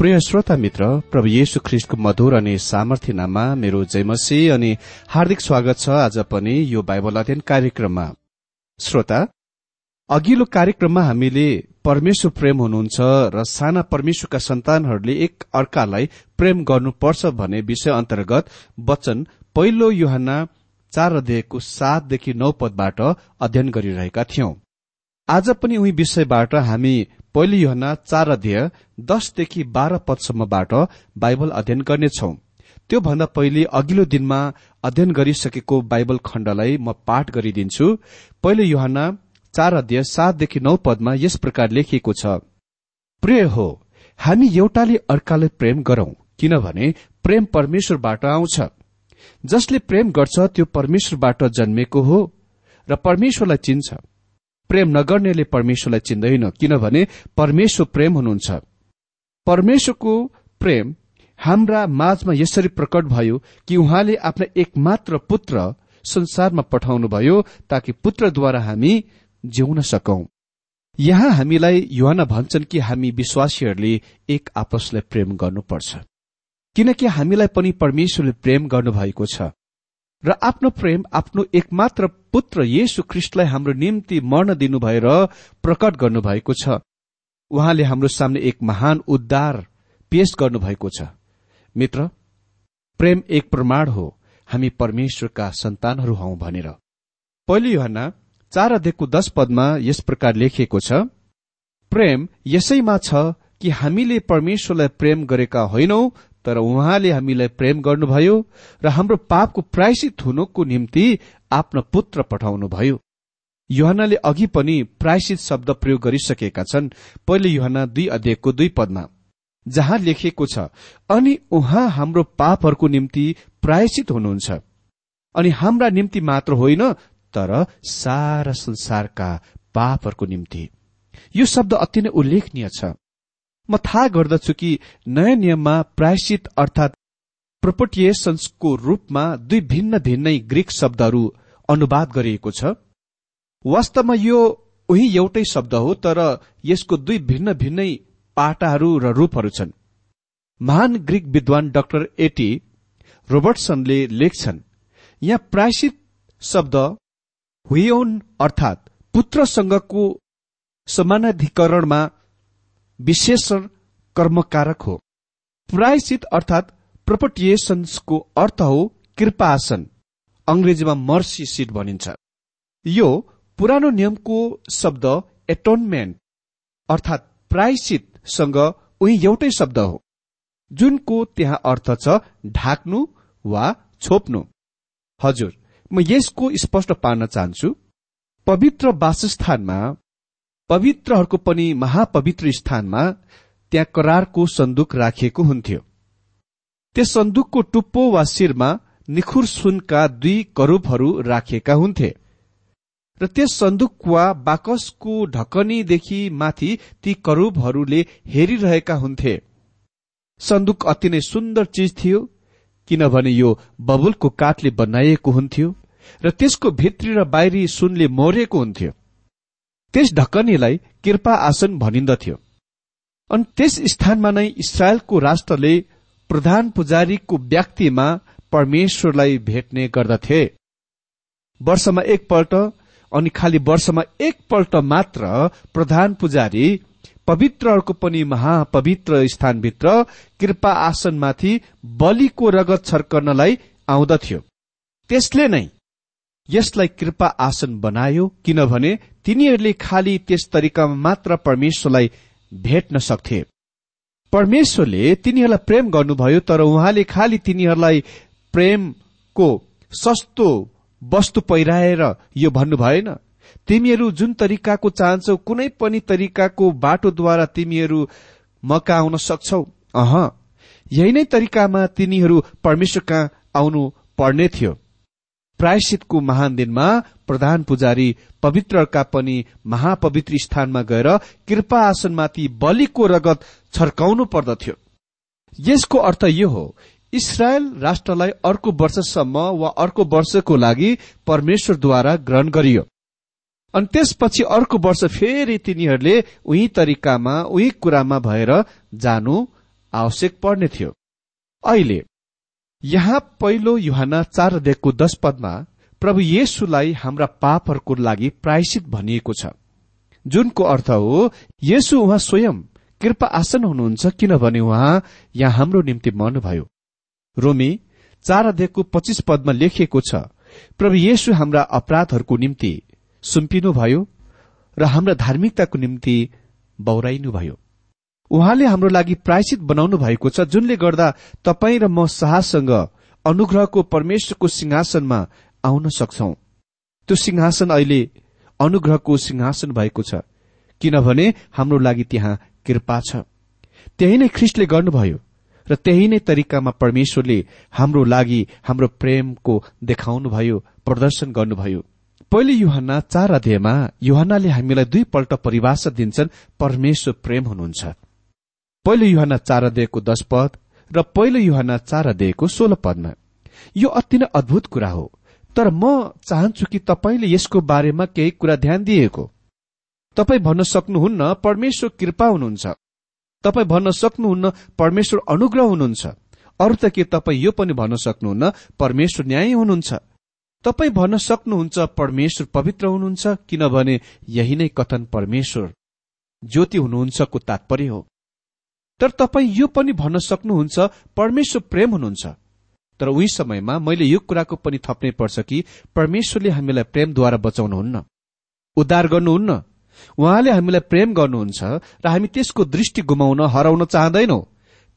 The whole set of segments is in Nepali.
प्रिय श्रोता मित्र प्रभु येशु ख्रिस्टको मधुर अनि सामर्थ्य नाममा मेरो जयमसी अनि हार्दिक स्वागत छ आज पनि यो बाइबल अध्ययन कार्यक्रममा। श्रोता अघिल्लो कार्यक्रममा हामीले परमेश्वर प्रेम हुनुहुन्छ र साना परमेश्वरका सन्तानहरूले एक अर्कालाई प्रेम गर्नुपर्छ भन्ने विषय अन्तर्गत वचन पहिलो युहना चार अध्यायको सातदेखि नौ पदबाट अध्ययन गरिरहेका थियौं। आज पनि उही विषयबाट हामी पहिलो योहना चार अध्यय दसदेखि बाह्र पदसम्मबाट बाइबल अध्ययन गर्नेछौ। त्योभन्दा पहिले अघिल्लो दिनमा अध्ययन गरिसकेको बाइबल खण्डलाई म पाठ गरिदिन्छु। पहिलो योहना चार अध्यय सातदेखि नौ पदमा यस प्रकार लेखिएको छ। प्रिय हो हामी एउटाले अर्कालाई प्रेम गरौं किनभने प्रेम परमेश्वरबाट आउँछ। जसले प्रेम गर्छ त्यो परमेश्वरबाट जन्मेको हो र परमेश्वरलाई चिन्छ। प्रेम नगर्नेले परमेश्वरलाई चिन्दैन। किनभने परमेश्वर प्रेम हुनुहुन्छ। परमेश्वरको प्रेम हाम्रा माझमा यसरी प्रकट भयो कि उहाँले आफ्ना एकमात्र पुत्र संसारमा पठाउनुभयो ताकि पुत्रद्वारा हामी जिउन सकौं। यहाँ हामीलाई युवाना भन्छन् कि हामी विश्वासीहरूले एक आपसलाई प्रेम गर्नुपर्छ। किनकि हामीलाई पनि परमेश्वरले प्रेम गर्नुभएको छ। र आफ्नो प्रेम आफ्नो एकमात्र पुत्र येशु ख्रिष्टलाई हाम्रो निम्ति मर्न दिनु भएर प्रकट गर्नुभएको छ। उहाँले हाम्रो सामने एक महान उद्धार पेश गर्नुभएको छ। मित्र प्रेम एक प्रमाण हो। हामी परमेश्वरका सन्तानहरू हौ भनेर। पहिलो युहना चार अध्ययको दश पदमा यस प्रकार लेखिएको छ प्रेम यसैमा छ कि हामीले परमेश्वरलाई प्रेम गरेका होइनौ तर उहाँले हामीलाई प्रेम गर्नुभयो र हाम्रो पापको प्रायश्चित हुनुको निम्ति आफ्नो पुत्र पठाउनुभयो। युहनाले अघि पनि प्रायश्चित शब्द प्रयोग गरिसकेका छन्। पहिले युहना दुई अध्ययको दुई पदमा जहाँ लेखिएको छ अनि उहाँ हाम्रो पापहरूको निम्ति प्रायश्चित हुनुहुन्छ। अनि हाम्रा निम्ति मात्र होइन तर सारा संसारका पापहरूको निम्ति। यो शब्द अति नै उल्लेखनीय छ। म थाहा गर्दछु कि नयाँ नियममा प्रायश्चित अर्थात प्रोपोटिएसन्सको रूपमा दुई भिन्न भिन्नै ग्रीक शब्दहरू अनुवाद गरिएको छ। वास्तवमा यो उही एउटै शब्द हो तर यसको दुई भिन्न भिन्नै पाटाहरू र रूपहरू छन्। महान ग्रीक विद्वान डाक्टर एटी रोबर्टसनले लेख्छन् यहाँ प्रायश्चित शब्द हुयोन अर्थात पुत्रसँगको समानाधिकरणमा विशेषण कर्मकारक हो। प्रायश्चित अर्थात प्रोपटिएसन्सको अर्थ हो कृपासन अंग्रेजीमा मर्सी सिट भनिन्छ। यो पुरानो नियमको शब्द एटोनमेन्ट अर्थात प्रायश्चितसँग उही एउटै शब्द हो। जुनको त्यहाँ अर्थ छ ढाक्नु वा छोप्नु। हजुर म यसको स्पष्ट पार्न चाहन्छु। पवित्र वासस्थानमा पवित्रहरूको पनि महापवित्र स्थानमा त्यहाँ करारको सन्दुक राखिएको हुन्थ्यो। त्यस सन्दुकको टुप्पो वा शिरमा निखुर सुनका दुई करूपहरू राखिएका हुन्थे। र त्यस सन्दुक वा बाकसको ढकनीदेखि माथि ती करूपहरूले हेरिरहेका हुन्थे। सन्दुक अति नै सुन्दर चिज थियो किनभने यो बबुलको काठले बनाइएको हुन्थ्यो र त्यसको भित्री र बाहिरी सुनले मोरेको हुन्थ्यो। त्यस ढकनीलाई कृपा आसन भनिन्दथ्यो। अनि त्यस स्थानमा नै इसरायलको राष्ट्रले प्रधान पुजारीको व्यक्तिमा परमेश्वरलाई भेट्ने गर्दथे। वर्षमा एकपल्ट अनि खालि वर्षमा एकपल्ट मात्र प्रधान पुजारी पवित्रहरूको पनि महापवित्र स्थानभित्र कृपा आसनमाथि बलिको रगत छर्कनलाई आउँदथ्यो। त्यसले नै यसलाई कृपा आसन बनायो किनभने तिनीहरूले खालि त्यस तरिकामा मात्र परमेश्वरलाई भेट्न सक्थे। परमेश्वरले तिनीहरूलाई प्रेम गर्नुभयो तर उहाँले खालि तिनीहरूलाई प्रेमको सस्तो वस्तु पहिराएर यो भन्नु भएन। तिमीहरू जुन तरिकाको चाहन्छौ कुनै पनि तरिकाको बाटोद्वारा तिमीहरू मका आउन सक्छौ। अह यही नै तरिकामा तिनीहरू परमेश्वर कहाँ आउनु पर्ने थियो। प्रायश्चितको महान दिनमा प्रधान पुजारी पवित्रका पनि महापवित्र स्थानमा गएर कृपा आसनमाथि बलिको रगत छर्काउनु पर्दथ्यो। यसको अर्थ यो हो इसरायल राष्ट्रलाई अर्को वर्षसम्म वा अर्को वर्षको लागि परमेश्वरद्वारा ग्रहण गरियो। अनि त्यसपछि अर्को वर्ष फेरि तिनीहरूले उही तरिकामा उही कुरामा भएर जानु आवश्यक पर्ने थियो। अहिले यहाँ पहिलो युहान चार अध्यायको दश पदमा प्रभु येशुलाई हाम्रा पापहरूको लागि प्रायश्चित भनिएको छ। जुनको अर्थ हो येशु उहाँ स्वयं कृपा आसन हुनुहुन्छ किनभने उहाँ यहाँ हाम्रो निम्ति मर्नुभयो। रोमी चार अध्यायको पच्चिस पदमा लेखिएको छ प्रभु येशु हाम्रा अपराधहरूको निम्ति सुम्पिनुभयो र हाम्रा धार्मिकताको निम्ति बौराइनुभयो। उहाँले हाम्रो लागि प्रायश्चित बनाउनु भएको छ जुनले गर्दा तपाईँ र म साहससँग अनुग्रहको परमेश्वरको सिंहासनमा आउन सक्छौ। त्यो सिंहासन अहिले अनुग्रहको सिंहासन भएको छ किनभने हाम्रो लागि त्यहाँ कृपा छ। त्यही नै ख्रिस्टले गर्नुभयो र त्यही नै तरिकामा परमेश्वरले हाम्रो लागि हाम्रो प्रेमको देखाउनुभयो प्रदर्शन गर्नुभयो। पहिले युहन्ना चार अध्यायमा युहन्नाले हामीलाई दुईपल्ट परिभाषा दिन्छन् परमेश्वर प्रेम हुनुहुन्छ। पहिलो युहना चार अध्यायको दश पद र पहिलो युहना चार अध्यायको सोह्र पदमा। यो अति नै अद्भुत कुरा हो। तर म चाहन्छु कि तपाईँले यसको बारेमा केही कुरा ध्यान दिएको। तपाईँ भन्न सक्नुहुन्न परमेश्वर कृपा हुनुहुन्छ। तपाईँ भन्न सक्नुहुन्न परमेश्वर अनुग्रह हुनुहुन्छ। अरू त के तपाईँ यो पनि भन्न सक्नुहुन्न परमेश्वर न्याय हुनुहुन्छ। तपाईँ भन्न सक्नुहुन्छ परमेश्वर पवित्र हुनुहुन्छ किनभने यही नै कथन परमेश्वर ज्योति हुनुहुन्छको तात्पर्य हो। तर तपाईँ यो पनि भन्न सक्नुहुन्छ परमेश्वर प्रेम हुनुहुन्छ। तर उही समयमा मैले यो कुराको पनि थप्नै पर्छ कि परमेश्वरले हामीलाई प्रेमद्वारा बचाउनुहुन्न। उद्धार गर्नुहुन्न। उहाँले हामीलाई प्रेम गर्नुहुन्छ र हामी त्यसको दृष्टि गुमाउन हराउन चाहँदैनौ।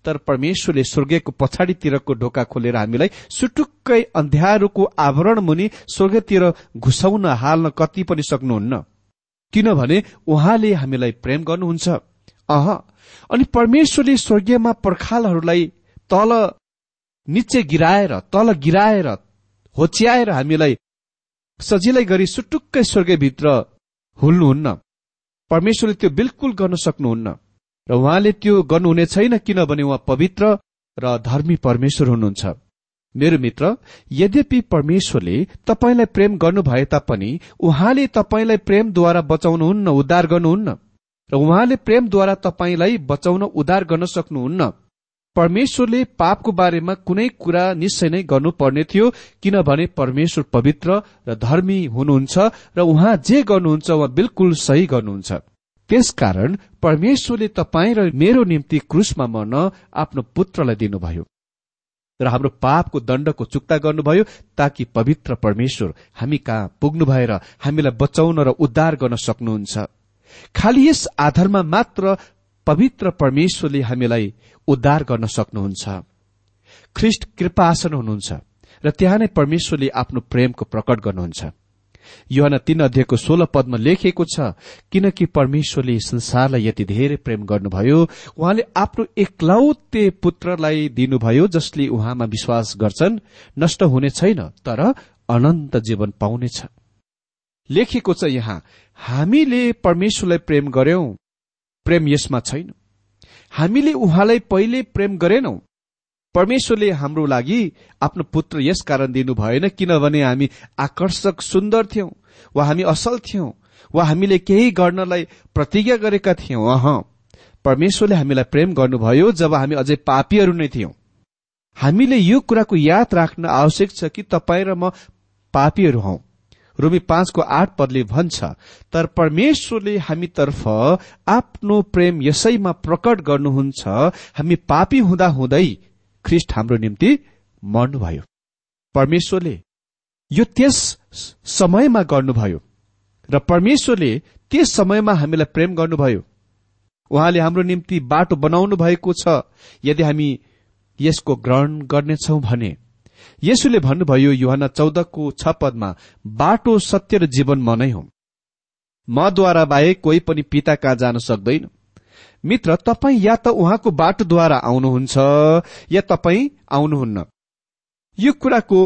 तर परमेश्वरले स्वर्गीयको पछाडितिरको ढोका खोलेर हामीलाई सुटुक्कै अन्ध्यारोको आवरण मुनि स्वर्गतिर घुसाउन हाल्न कति पनि सक्नुहुन्न। किनभने उहाँले हामीलाई प्रेम गर्नुहुन्छ। अह। अनि परमेश्वरले स्वर्गीयमा पर्खालहरूलाई तल निचे गिराएर तल गिराएर होच्याएर हामीलाई सजिलै गरी सुटुक्कै स्वर्गभित्र हुल्नुहुन्न परमेश्वरले त्यो बिल्कुल गर्न सक्नुहुन्न। र उहाँले त्यो गर्नुहुने छैन किनभने उहाँ पवित्र र धर्मी परमेश्वर हुनुहुन्छ। मेरो मित्र यद्यपि परमेश्वरले तपाईँलाई प्रेम गर्नु भए तापनि उहाँले तपाईँलाई प्रेमद्वारा बचाउनुहुन्न उद्धार गर्नुहुन्न। र उहाँले प्रेमद्वारा तपाईँलाई बचाउन उद्धार गर्न सक्नुहुन्न। परमेश्वरले पापको बारेमा कुनै कुरा निश्चय नै गर्नुपर्ने थियो किनभने परमेश्वर पवित्र र धर्मी हुनुहुन्छ र उहाँ जे गर्नुहुन्छ उहाँ बिल्कुल सही गर्नुहुन्छ। त्यसकारण परमेश्वरले तपाईँ र मेरो निम्ति क्रुसमा मर्न आफ्नो पुत्रलाई दिनुभयो। र हाम्रो पापको दण्डको चुक्ता गर्नुभयो ताकि पवित्र परमेश्वर हामी कहाँ पुग्नु भएर हामीलाई बचाउन र उद्धार गर्न सक्नुहुन्छ। खालि यस आधारमा मात्र पवित्र परमेश्वरले हामीलाई उद्धार गर्न सक्नुहुन्छ। ख्रिष्ट कृपासन हुनुहुन्छ र त्यहाँ नै परमेश्वरले आफ्नो प्रेमको प्रकट गर्नुहुन्छ। योहना तीन अध्ययको सोह्र पदमा लेखिएको छ किनकि परमेश्वरले संसारलाई यति धेरै प्रेम गर्नुभयो उहाँले आफ्नो एकलौते पुत्रलाई दिनुभयो जसले उहाँमा विश्वास गर्छन् नष्ट हुने छैन तर अनन्त जीवन पाउनेछ। लेखिएको छ यहाँ हामीले परमेश्वरलाई प्रेम गर्यौं। प्रेम यसमा छैन। हामीले उहाँलाई पहिले प्रेम गरेनौं। परमेश्वरले हाम्रो लागि आफ्नो पुत्र यस कारण दिनु भएन किनभने हामी आकर्षक सुन्दर थियौं। वा हामी असल थियौं। वा हामीले केही गर्नलाई प्रतिज्ञा गरेका थियौं। अह। परमेश्वरले हामीलाई प्रेम गर्नुभयो जब हामी अझै पापीहरू नै थियौं। हामीले यो कुराको याद राख्न आवश्यक छ कि तपाईँ र म पापीहरू हौ। रोमी पाँचको आठ पदले भन्छ तर परमेश्वरले हामीतर्फ आफ्नो प्रेम यसैमा प्रकट गर्नुहुन्छ हामी पापी हुँदा हुँदै ख्रिस्ट हाम्रो निम्ति मर्नुभयो। परमेश्वरले यो त्यस समयमा गर्नुभयो र परमेश्वरले त्यस समयमा हामीलाई प्रेम गर्नुभयो। उहाँले हाम्रो निम्ति बाटो बनाउनु भएको छ। यदि हामी यसको ग्रहण गर्नेछौ भने यसुले भन्नुभयो युहान चौधको छ पदमा बाटो सत्य र जीवन म नै हुँ मद्वारा बाहेक कोही पनि पिता कहाँ जान सक्दैन। मित्र तपाईँ या त उहाँको बाटोद्वारा आउनुहुन्छ या तपाईँ आउनुहुन्न। यो कुराको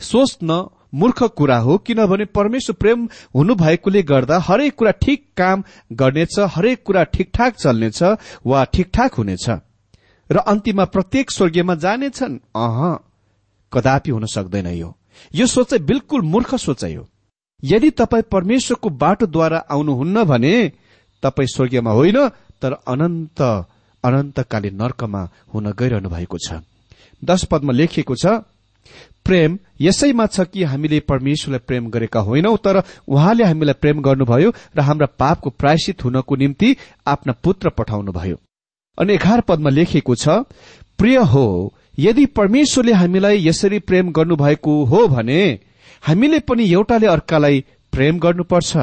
सोच्न मूर्ख कुरा हो किनभने परमेश्वर प्रेम हुनु भएकोले गर्दा हरेक कुरा ठिक काम गर्नेछ हरेक कुरा ठिकठाक चल्नेछ वा ठिकठाक हुनेछ। र अन्तिममा प्रत्येक स्वर्गीयमा जानेछन्। अह। कदापि हुन सक्दैन यो। यो सोचाइ बिल्कुल मूर्ख सोचाइ हो। यदि तपाईँ परमेश्वरको बाटोद्वारा आउनुहुन्न भने तपाईँ स्वर्गीयमा होइन तर अनन्त अनन्तकालीन नर्कमा हुन गइरहनु भएको छ। दश पदमा लेखिएको छ प्रेम यसैमा छ कि हामीले परमेश्वरलाई प्रेम गरेका होइनौ तर उहाँले हामीलाई प्रेम गर्नुभयो र हाम्रा पापको प्रायश्चित हुनको निम्ति आफ्ना पुत्र पठाउनुभयो। अनि एघार पदमा लेखिएको छ प्रिय हो यदि परमेश्वरले हामीलाई यसरी प्रेम गर्नुभएको हो भने हामीले पनि एउटाले अर्कालाई प्रेम गर्नुपर्छ।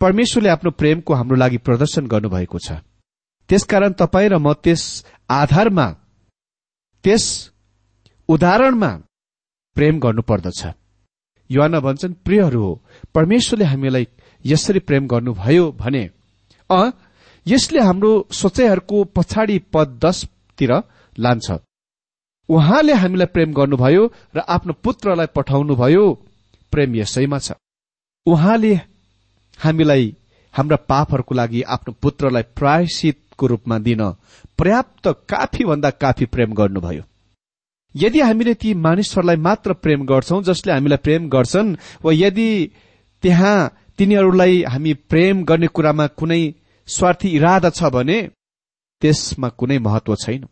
परमेश्वरले आफ्नो प्रेमको हाम्रो लागि प्रदर्शन गर्नुभएको छ। त्यसकारण तपाईँ र म त्यस आधारमा त्यस उदाहरणमा प्रेम गर्नुपर्दछ। युवाना भन्छन् प्रियहरू हो परमेश्वरले हामीलाई यसरी प्रेम गर्नुभयो भने अ यसले हाम्रो सोचाइहरूको पछाडि पद दसतिर लान्छ। उहाँले हामीलाई प्रेम गर्नुभयो र आफ्नो पुत्रलाई पठाउनुभयो। प्रेम यसैमा छ। उहाँले हामीलाई हाम्रा पापहरूको लागि आफ्नो पुत्रलाई प्रायश्चितको रूपमा दिन पर्याप्त काफी भन्दा काफी प्रेम गर्नुभयो। यदि हामीले ती मानिसहरूलाई मात्र प्रेम गर्छौं जसले हामीलाई प्रेम गर्छन् वा यदि त्यहाँ तिनीहरूलाई हामी प्रेम गर्ने कुरामा कुनै स्वार्थी इरादा छ भने त्यसमा कुनै महत्व छैन।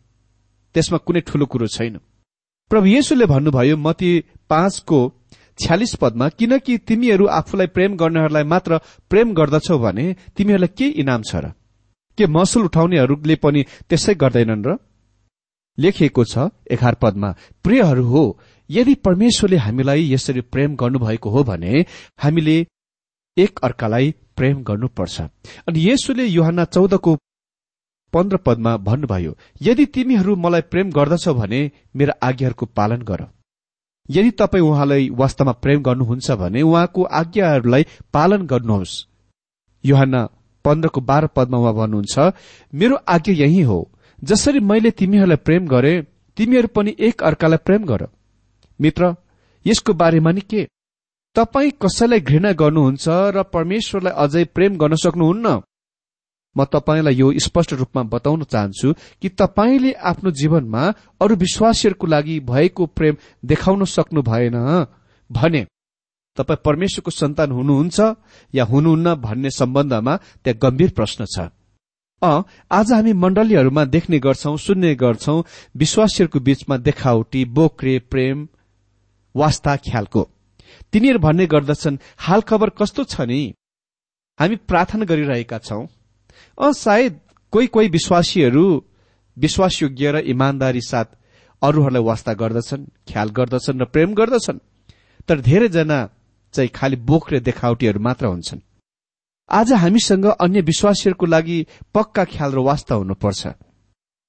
त्यसमा कुनै ठूलो कुरो छैन। प्रभु येशुले भन्नुभयो मती पाँचको छ्यालिस पदमा किनकि तिमीहरू आफूलाई प्रेम गर्नेहरूलाई मात्र प्रेम गर्दछौ भने तिमीहरूलाई के इनाम छ र? के महसुल उठाउनेहरूले पनि त्यसै गर्दैनन् र? लेखिएको छ एघार पदमा प्रियहरू हो यदि परमेश्वरले हामीलाई यसरी प्रेम गर्नुभएको हो भने हामीले एक अर्कालाई प्रेम गर्नुपर्छ। अनि यसोले युहन्ना चौधको पन्ध्र पदमा भन्नुभयो यदि तिमीहरू मलाई प्रेम गर्दछौ भने मेरो आज्ञाहरूको पालन गर। यदि तपाईँ उहाँलाई वास्तवमा प्रेम गर्नुहुन्छ भने उहाँको आज्ञाहरूलाई पालन गर्नुहोस्। युहन्ना पन्ध्रको बाह्र पदमा उहाँ भन्नुहुन्छ मेरो आज्ञा यही हो जसरी मैले तिमीहरूलाई प्रेम गरे तिमीहरू पनि एक अर्कालाई प्रेम गर। मित्र यसको बारेमा नि के? तपाईँ कसैलाई घृणा गर्नुहुन्छ र परमेश्वरलाई अझै प्रेम गर्न सक्नुहुन्न? म तपाईँलाई यो स्पष्ट रूपमा बताउन चाहन्छु कि तपाईँले आफ्नो जीवनमा अरू विश्वासीहरूको लागि भएको प्रेम देखाउन सक्नु भएन भने तपाईँ परमेश्वरको सन्तान हुनुहुन्छ या हुनुहुन्न भन्ने सम्बन्धमा त्यहाँ गम्भीर प्रश्न छ। अ आज हामी मण्डलीहरूमा देख्ने गर्छौं सुन्ने गर्छौं विश्वासीहरूको बीचमा देखावटी बोक्रे प्रेम वास्ता ख्यालको। तिनीहरू भन्ने गर्दछन् हाल खबर कस्तो छ नि? हामी प्रार्थना गरिरहेका छौं। सायद कोही कोही विश्वासीहरू विश्वासयोग्य र इमान्दारी साथ अरूहरूलाई वास्ता गर्दछन् ख्याल गर्दछन् र प्रेम गर्दछन्। तर धेरैजना चाहिँ खालि र देखावटीहरू मात्र हुन्छन्। आज हामीसँग अन्य विश्वासीहरूको लागि पक्का ख्याल र वास्ता हुनुपर्छ।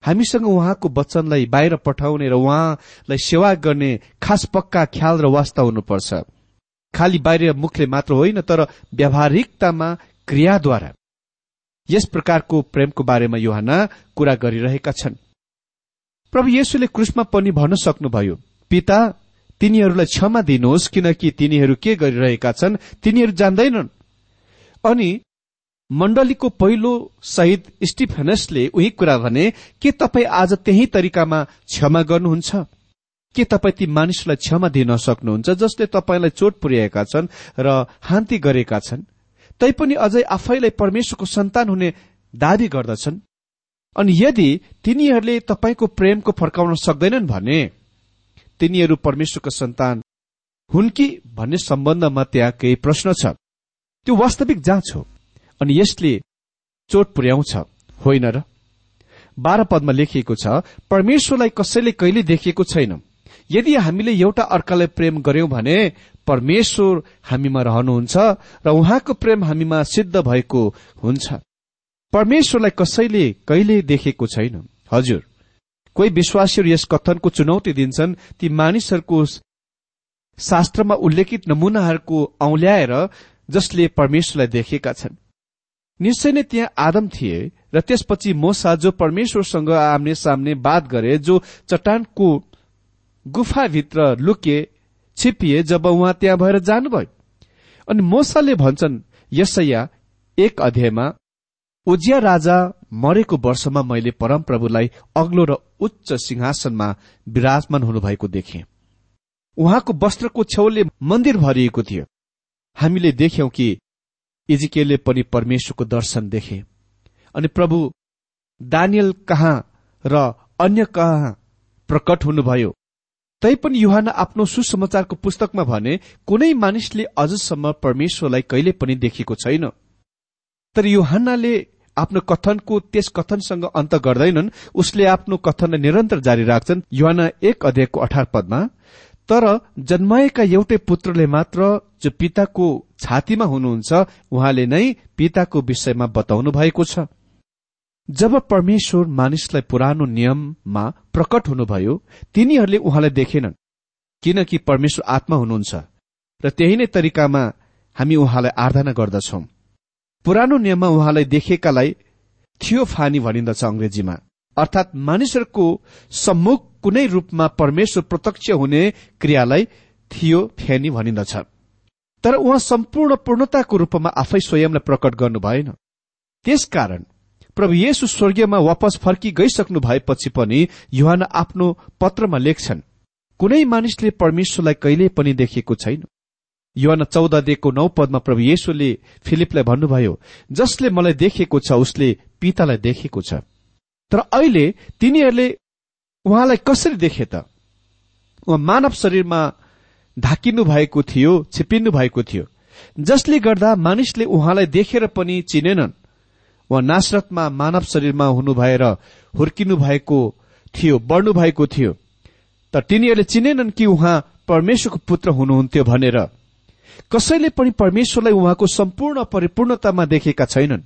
हामीसँग उहाँको वचनलाई बाहिर पठाउने र उहाँलाई सेवा गर्ने खास पक्का ख्याल र वास्ता हुनुपर्छ। खालि बाहिर मुखले मात्र होइन तर व्यावहारिकतामा क्रियाद्वारा। यस प्रकारको प्रेमको बारेमा युहाना कुरा गरिरहेका छन्। प्रभु येशुले क्रुसमा पनि भन्न सक्नुभयो पिता तिनीहरूलाई क्षमा दिनुहोस् किनकि तिनीहरू के गरिरहेका छन् तिनीहरू जान्दैनन्। अनि मण्डलीको पहिलो शहीद स्टिफेनसले उही कुरा भने के तपाईँ आज त्यही तरिकामा क्षमा गर्नुहुन्छ? के तपाईँ ती मानिसलाई क्षमा दिन सक्नुहुन्छ जसले तपाईँलाई चोट पुर्याएका छन् र हान्ती गरेका छन्? तैपनि अझै आफैलाई परमेश्वरको सन्तान हुने दावी गर्दछन्। अनि यदि तिनीहरूले तपाईँको प्रेमको फर्काउन सक्दैनन् भने तिनीहरू परमेश्वरको सन्तान हुन् कि भन्ने सम्बन्धमा त्यहाँ केही प्रश्न छ। त्यो वास्तविक जाँच हो अनि यसले चोट पुर्याउँछ होइन र? बाह्र पदमा लेखिएको छ परमेश्वरलाई कसैले कहिले देखिएको छैन। यदि हामीले एउटा अर्कालाई प्रेम गर्यौं भने परमेश्वर हामीमा रहनुहुन्छ र उहाँको प्रेम हामीमा सिद्ध भएको हुन्छ। परमेश्वरलाई कसैले कहिले देखेको छैन। हजुर कोही विश्वासीहरू यस कथनको चुनौती दिन्छन् ती मानिसहरूको शास्त्रमा उल्लेखित नमूनाहरूको औल्याएर जसले परमेश्वरलाई देखेका छन्। निश्चय नै त्यहाँ आदम थिए र त्यसपछि मोसा जो परमेश्वरसँग आम्ने सामने बात गरे जो चट्टानको गुफाभित्र लुके छिपिए जब उहाँ त्यहाँ भएर जानुभयो। अनि मोसाले भन्छन् यसैया एक अध्यायमा उजिया राजा मरेको वर्षमा मैले परमप्रभुलाई अग्लो र उच्च सिंहासनमा विराजमान हुनुभएको देखे। उहाँको वस्त्रको छेउले मन्दिर भरिएको थियो। हामीले देख्यौं कि इजिकेलले पनि परमेश्वरको दर्शन देखे। अनि प्रभु दानियल कहाँ र अन्य कहाँ प्रकट हुनुभयो? तैपनि युहान आफ्नो सुसमाचारको पुस्तकमा भने कुनै मानिसले अझसम्म परमेश्वरलाई कहिले पनि देखेको छैन। तर युहानले आफ्नो कथनको त्यस कथनसँग अन्त गर्दैनन् उसले आफ्नो कथनलाई निरन्तर जारी राख्छन्। युहान एक अध्यायको अठार पदमा तर जन्माएका एउटै पुत्रले मात्र जो पिताको छातीमा हुनुहुन्छ उहाँले नै पिताको विषयमा बताउनु भएको छ। जब परमेश्वर मानिसलाई पुरानो नियममा प्रकट हुनुभयो तिनीहरूले उहाँलाई देखेनन् किनकि परमेश्वर आत्मा हुनुहुन्छ र त्यही नै तरिकामा हामी उहाँलाई आराधना गर्दछौं। पुरानो नियममा उहाँलाई देखेकालाई थियो फानी भनिन्दछ अंग्रेजीमा अर्थात मानिसहरूको सम्मुख कुनै रूपमा परमेश्वर प्रत्यक्ष हुने क्रियालाई थियो फ्यानी भनिन्दछ। तर उहाँ सम्पूर्ण पूर्णताको रूपमा आफै स्वयंलाई प्रकट गर्नु भएन त्यसकारण प्रभु येशु स्वर्गीयमा वापस फर्की गइसक्नु भएपछि पनि युहान आफ्नो पत्रमा लेख्छन् कुनै मानिसले परमेश्वरलाई कहिल्यै पनि देखेको छैन। चौध दिएको नौ पदमा प्रभु येशुले फिलिपलाई भन्नुभयो जसले मलाई देखेको छ उसले पितालाई देखेको छ। तर अहिले तिनीहरूले उहाँलाई कसरी देखे त? उहाँ मानव शरीरमा ढाकिनु भएको थियो छिपिनु भएको थियो। जसले गर्दा मानिसले उहाँलाई देखेर पनि चिनेनन्। उहाँ नासरतमा मानव शरीरमा हुनु भएर हुर्किनु भएको थियो बढ्नु भएको थियो। तर तिनीहरूले चिनेनन् कि उहाँ परमेश्वरको पुत्र हुनुहुन्थ्यो भनेर। कसैले पनि परमेश्वरलाई उहाँको सम्पूर्ण परिपूर्णतामा देखेका छैनन्।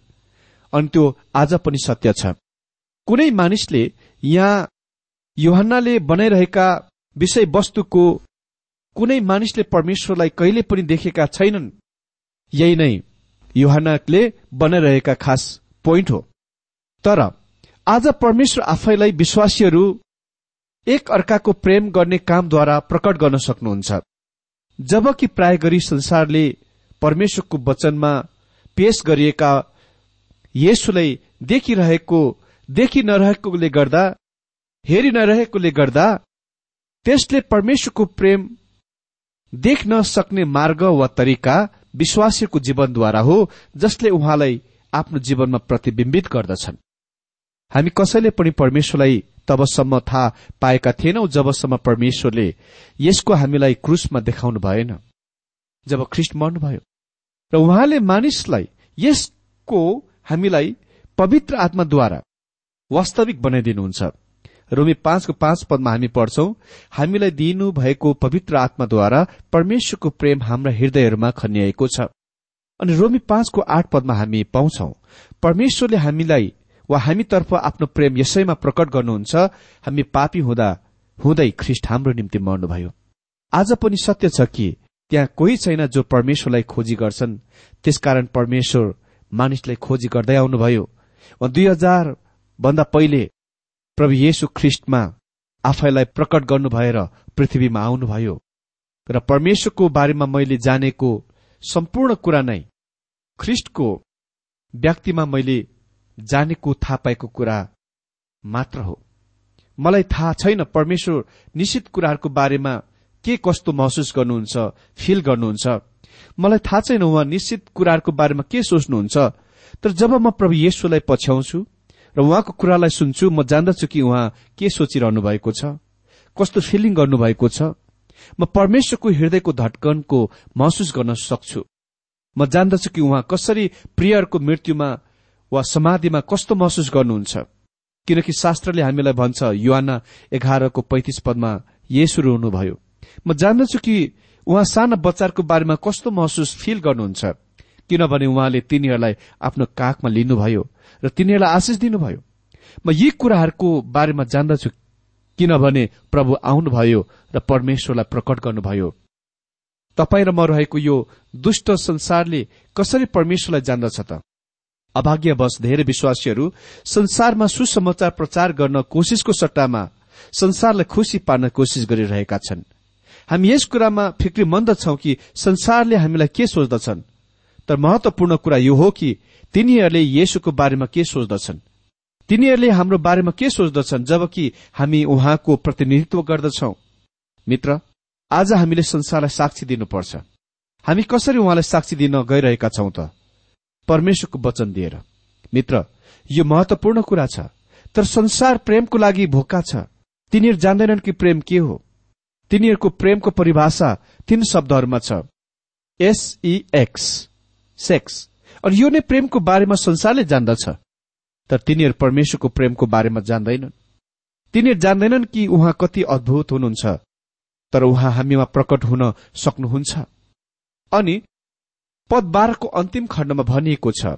अनि त्यो आज पनि सत्य छ। कुनै मानिसले यहाँ युहन्नाले बनाइरहेका विषयवस्तुको कुनै मानिसले परमेश्वरलाई कहिले पनि देखेका छैनन्। यही नै युहनाले बनाइरहेका खास पोइन्ट हो। तर आज परमेश्वर आफैलाई विश्वासीहरू एक अर्काको प्रेम गर्ने कामद्वारा प्रकट गर्न सक्नुहुन्छ। जबकि प्राय गरी संसारले परमेश्वरको वचनमा पेश गरिएका येसुलाई देखिरहेको देखि नरहेकोले गर्दा हेरि नरहेकोले गर्दा त्यसले परमेश्वरको प्रेम देख्न सक्ने मार्ग वा तरिका विश्वासीको जीवनद्वारा हो जसले उहाँलाई आफ्नो जीवनमा प्रतिविम्बित गर्दछन्। हामी कसैले पनि परमेश्वरलाई तबसम्म थाहा पाएका थिएनौ जबसम्म परमेश्वरले यसको हामीलाई क्रुसमा देखाउनु भएन। जब ख्रिस्ट मर्नुभयो र उहाँले मानिसलाई यसको हामीलाई पवित्र आत्माद्वारा वास्तविक बनाइदिनुहुन्छ। रोमी पाँचको पाँच पदमा हामी पढ्छौं हामीलाई दिनु भएको पवित्र आत्माद्वारा परमेश्वरको प्रेम हाम्रा हृदयहरूमा खनिएको छ। अनि रोमी पाँचको आठ पदमा हामी पाउँछौ। परमेश्वरले हामीलाई वा हामीतर्फ आफ्नो प्रेम यसैमा प्रकट गर्नुहुन्छ हामी पापी हुँदा हुँदै ख्रिस्ट हाम्रो निम्ति मर्नुभयो। आज पनि सत्य छ कि त्यहाँ कोही छैन जो परमेश्वरलाई खोजी गर्छन्। त्यसकारण परमेश्वर मानिसलाई खोजी गर्दै आउनुभयो। दुई हजार भन्दा पहिले प्रभु येशु ख्रिस्टमा आफैलाई प्रकट गर्नु भएर पृथ्वीमा आउनुभयो। र परमेश्वरको बारेमा मैले जानेको सम्पूर्ण कुरा नै ख्रिस्टको व्यक्तिमा मैले जानेको थाहा पाएको कुरा मात्र हो। मलाई थाहा छैन परमेश्वर निश्चित कुराहरूको बारेमा के कस्तो महसुस गर्नुहुन्छ फिल गर्नुहुन्छ। मलाई थाहा छैन उहाँ निश्चित कुराहरूको बारेमा के सोच्नुहुन्छ। तर जब म प्रभु येशुलाई पछ्याउँछु र उहाँको कुरालाई सुन्छु म जान्दछु कि उहाँ के सोचिरहनु भएको छ कस्तो फिलिङ गर्नुभएको छ। म परमेश्वरको हृदयको धटकनको महसुस गर्न सक्छु। म जान्दछु कि उहाँ कसरी प्रियहरूको मृत्युमा वा समाधिमा कस्तो महसुस गर्नुहुन्छ। किनकि शास्त्रले हामीलाई भन्छ युवाना एघारको पैंतिस पदमा येसुरु हुनुभयो म जान्दछु कि उहाँ साना बच्चाहरूको बारेमा कस्तो महसुस फिल गर्नुहुन्छ। किनभने उहाँले तिनीहरूलाई आफ्नो काखमा लिनुभयो र तिनीहरूलाई आशिष दिनुभयो। म यी कुराहरूको बारेमा जान्दछु किनभने प्रभु आउनुभयो र परमेश्वरलाई प्रकट गर्नुभयो। तपाईँ र म रहेको यो दुष्ट संसारले कसरी परमेश्वरलाई जान्दछ त? अभाग्यवश धेरै विश्वासीहरू संसारमा सुसमाचार प्रचार गर्न कोशिशको सट्टामा संसारलाई खुशी पार्न कोशिश गरिरहेका छन्। हामी यस कुरामा फिक्रीमन्द छौं कि संसारले हामीलाई के सोच्दछन्? तर महत्वपूर्ण कुरा यो हो कि तिनीहरूले येशुको बारेमा के सोच्दछन्? तिनीहरूले हाम्रो बारेमा के सोच्दछन् जबकि हामी उहाँको प्रतिनिधित्व गर्दछौ? मित्र आज हामीले संसारलाई साक्षी दिनुपर्छ। हामी कसरी उहाँलाई साक्षी दिन गइरहेका छौं त? परमेश्वरको वचन दिएर। मित्र यो महत्वपूर्ण कुरा छ। तर संसार प्रेमको लागि भोका छ। तिनीहरू जान्दैनन् कि प्रेम के हो। तिनीहरूको प्रेमको परिभाषा तीन शब्दहरूमा छ। S E X sex. अनि यो नै प्रेमको बारेमा संसारले जान्दछ। तर तिनीहरू परमेश्वरको प्रेमको बारेमा जान्दैनन्। तिनीहरू जान्दैनन् कि उहाँ कति अद्भुत हुनुहुन्छ तर उहाँ हामीमा प्रकट हुन सक्नुहुन्छ। अनि पद बाह्रको अन्तिम खण्डमा भनिएको छ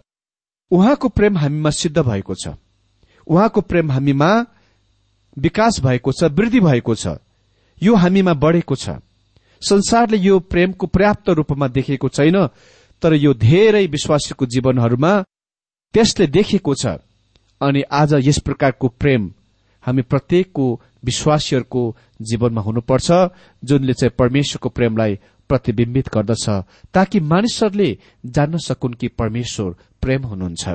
उहाँको प्रेम हामीमा सिद्ध भएको छ। उहाँको प्रेम हामीमा विकास भएको छ वृद्धि भएको छ। यो हामीमा बढ़ेको छ। संसारले यो प्रेमको पर्याप्त रूपमा देखेको छैन तर यो धेरै विश्वासीको जीवनहरूमा त्यसले देखेको छ। अनि आज यस प्रकारको प्रेम हामी प्रत्येकको विश्वासीहरूको जीवनमा हुनुपर्छ जुनले चाहिँ परमेश्वरको प्रेमलाई प्रतिविम्बित गर्दछ ताकि मानिसहरूले जान्न सकुन् कि परमेश्वर प्रेम हुनुहुन्छ।